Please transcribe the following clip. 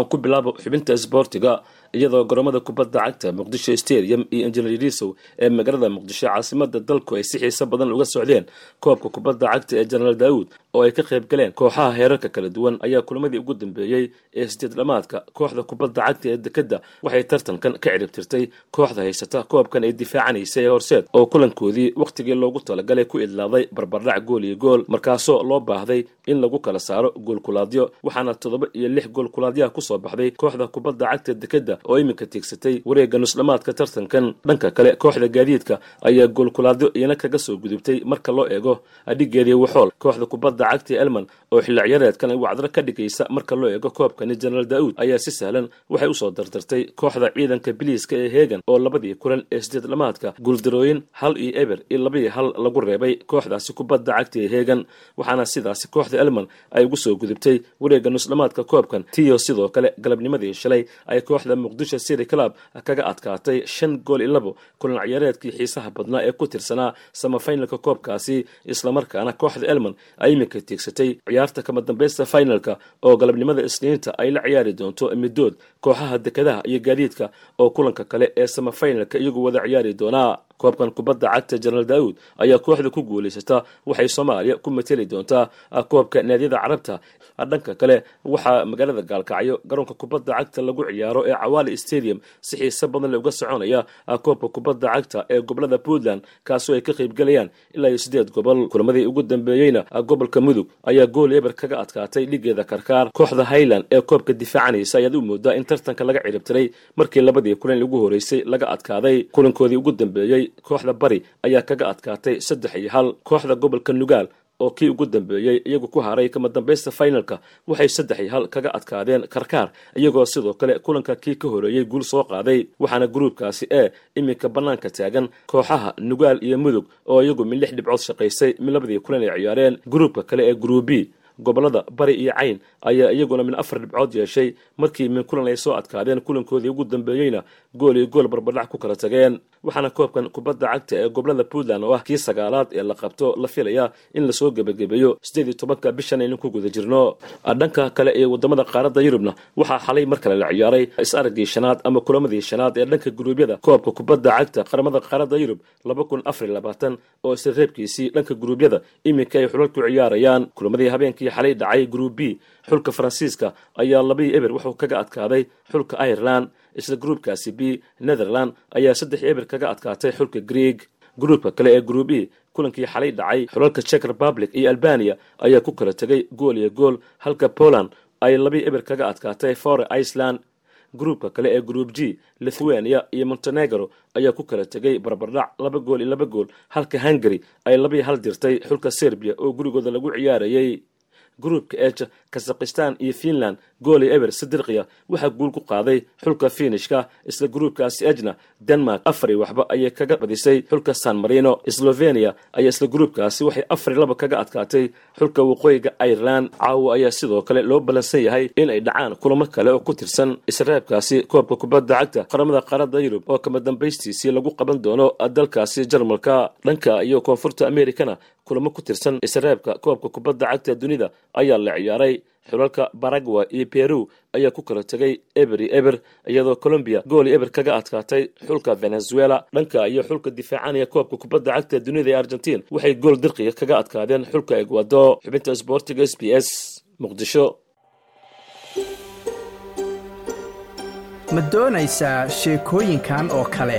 aan ku bilaabo xubinta isboortiga iyadoo garoomada kubadda cagta muqdisho stadium iyo injineerisow ee magaalada muqdisho caasimada dalku ay si xiiso badan uga socdeen. Koobka kubadda cagta ee jenaraal daawud oo ay ka qayb galeen kooxaha heerarka kala duwan ayaa kulamadii ugu dambeeyey ee sideed dhamaadka kooxda kubadda cagta ee dekadda waxay tartankan ka ciribtirtay kooxda haysata. Koobkan ay difaacanaysa ee horseed oo kulankoodii wakhtigii loogu talagalay ku idlaaday barbardhac gool iyo gool markaasoo loo baahday in lagu kala saaro goolkulaadyo waxaana toddoba iyo lix goolkulaadyaha ku soo baxday kooxda kubadda cagta dekadda oo iminka tiigsatay wareegga nusdhamaadka tartankan. Dhanka kale kooxda gaadiidka ayaa goolkulaadyo iyana kaga soo gudubtay marka loo eego adhigeedii waxool kooxda kubadda cagta elman oo xilli ciyaareedkan wacdro ka dhigaysa marka loo eego koobkani jenaraal daa'uud ayaa si sahlan waxay u soo dardartay kooxda ciidanka biliiska ee heegan oo labadii kulan ee sideed dhamaadka guuldarooyin hal iyo eber iyo labaiyo hal lagu reebay kooxdaasi kubadda cagta ee heegan waxaana sidaasi kooxda elman ay ugu soo gudubtay wareegga nusdhamaadka koobkan. Tiyo sidoo kale galabnimadii shalay ay kooxda muqdisho city club kaga adkaatay shan gool iyo labo kulan ciyaareedkii xiisaha badnaa ee ku tirsanaa samafinalka koobkaasi islamarkaana kooxda elman ay iminka tiigsatay ciyaarta kama dambaysta finalka oo galabnimada isniinta ay la ciyaari doonto midood kooxaha dekadaha iyo gaadiidka oo kulanka kale ee samafinalka iyagu wada ciyaari doonaa koobkan kubadda cagta jenaraal daawud ayaa kooxda ku guulaysata waxay soomaaliya ku mateli doontaa koobka naadiyada carabta. Dhanka kale waxaa magaalada gaalkacyo garoonka kubadda cagta lagu ciyaaro ee cawaali stadium si xiise badan le uga soconaya koobka kubadda cagta ee gobollada puntland kaasoo ay ka qaybgalayaan ilaa iyo sideed gobol. Kulamadii ugu dambeeyeyna gobolka mudug ayaa gool eber kaga adkaatay dhigeeda karkaar. Kooxda highland ee koobka difaacanaysa ayaad u moodaa in tartanka laga ciribtiray markii labadii kulan ugu horeysay laga adkaaday kulankoodii ugu dambeeyey kooxda bari ayaa kaga adkaatay saddex iyo hal kooxda gobolka nugaal oo kii ugu dambeeyey iyagu ku haray kama dambaysta finalka. Waxay saddex iyo hal kaga adkaadeen karkaar iyagoo sidoo kale kulanka kii ka horeeyey guul soo qaaday waxaana gruubkaasi ee iminka bannaanka taagan kooxaha nugaal iyo mudug oo iyagu min lix dhibcood shaqaysay min labadii kulan ay ciyaareen. Gruubka kale ee gruubi gobollada bari iyo cayn ayaa iyaguna min afar dhibcood yeeshay markii min kulan ay soo adkaadeen kulankoodii ugu dambeeyeyna gool iyo gool barbardhac ku kala tageen. Waxaana koobkan kubadda cagta ee gobollada puntland oo ah kii sagaalaad ee la qabto la filaya in la soo gebagabeeyo sideed iyo tobanka bishan aynu ku guda jirno. Dhanka kale ee waddamada qaaradda yurubna waxaa xalay mar kale la ciyaaray is-araggii shanaad ama kulamadii shanaad ee dhanka guruubyada koobka kubadda cagta qaramada qaaradda yurub laba kun afar iyo labaatan oo isla reebkiisii dhanka guruubyada iminka ay xulal ku ciyaarayaan. Kulamadii habeenkii xalay dhacay gruub b. Xulka faransiiska ayaa labii eber wuxuu kaga adkaaday xulka ireland isla gruubkaasi b netherland ayaa saddex eber kaga adkaatay xulka greeg gruubka kale ee gruub e kulankii xalay dhacay xulalka czech republic iyo albania ayaa ku kala tegay gool iyo gool halka poland ay labii eber kaga adkaatay fore iceland. Gruubka kale ee gruub g lithuania iyo montenegro ayaa ku kala tegay barbardhac laba gool iyo laba gool halka hungary ay labii hal dirtay xulka serbia oo gurigooda lagu ciyaarayay gruubka eja kazakhistan iyo finland gool iyo eber sidirkiya waxaa guul ku qaaday xulka finishka isla gruubkaasi ejna denmark afar iyo waxba ayay kaga badisay xulka san marino. Slovenia ayaa isla gruubkaasi waxay afar iyo laba kaga adkaatay xulka waqooyiga ireland. Caawa ayaa sidoo kale loo ballansan yahay in ay dhacaan kulamo kale oo ku tirsan israabkaasi koobka kubadda cagta qaramada qaaradda yurub oo kama dambaystiisii lagu qaban doono dalkaasi jarmalka. Dhanka iyo koonfurta amerikana kulamo ku tirsan israabka koobka kubadda cagta dunida ayaa la ciyaaray. Xulalka baragwa iyo peru ayaa ku kala tegay eber iyo eber iyadoo colombiya gool iyo eber kaga adkaatay xulka venezuela. Dhanka iyo xulka difaacanaya koobka kubadda cagta dunida ee argentiin waxay gool dirqiga kaga adkaadeen xulka egwado xubinta sboortiga s b s muqdisho. Ma doonaysaa sheekooyinkan oo kale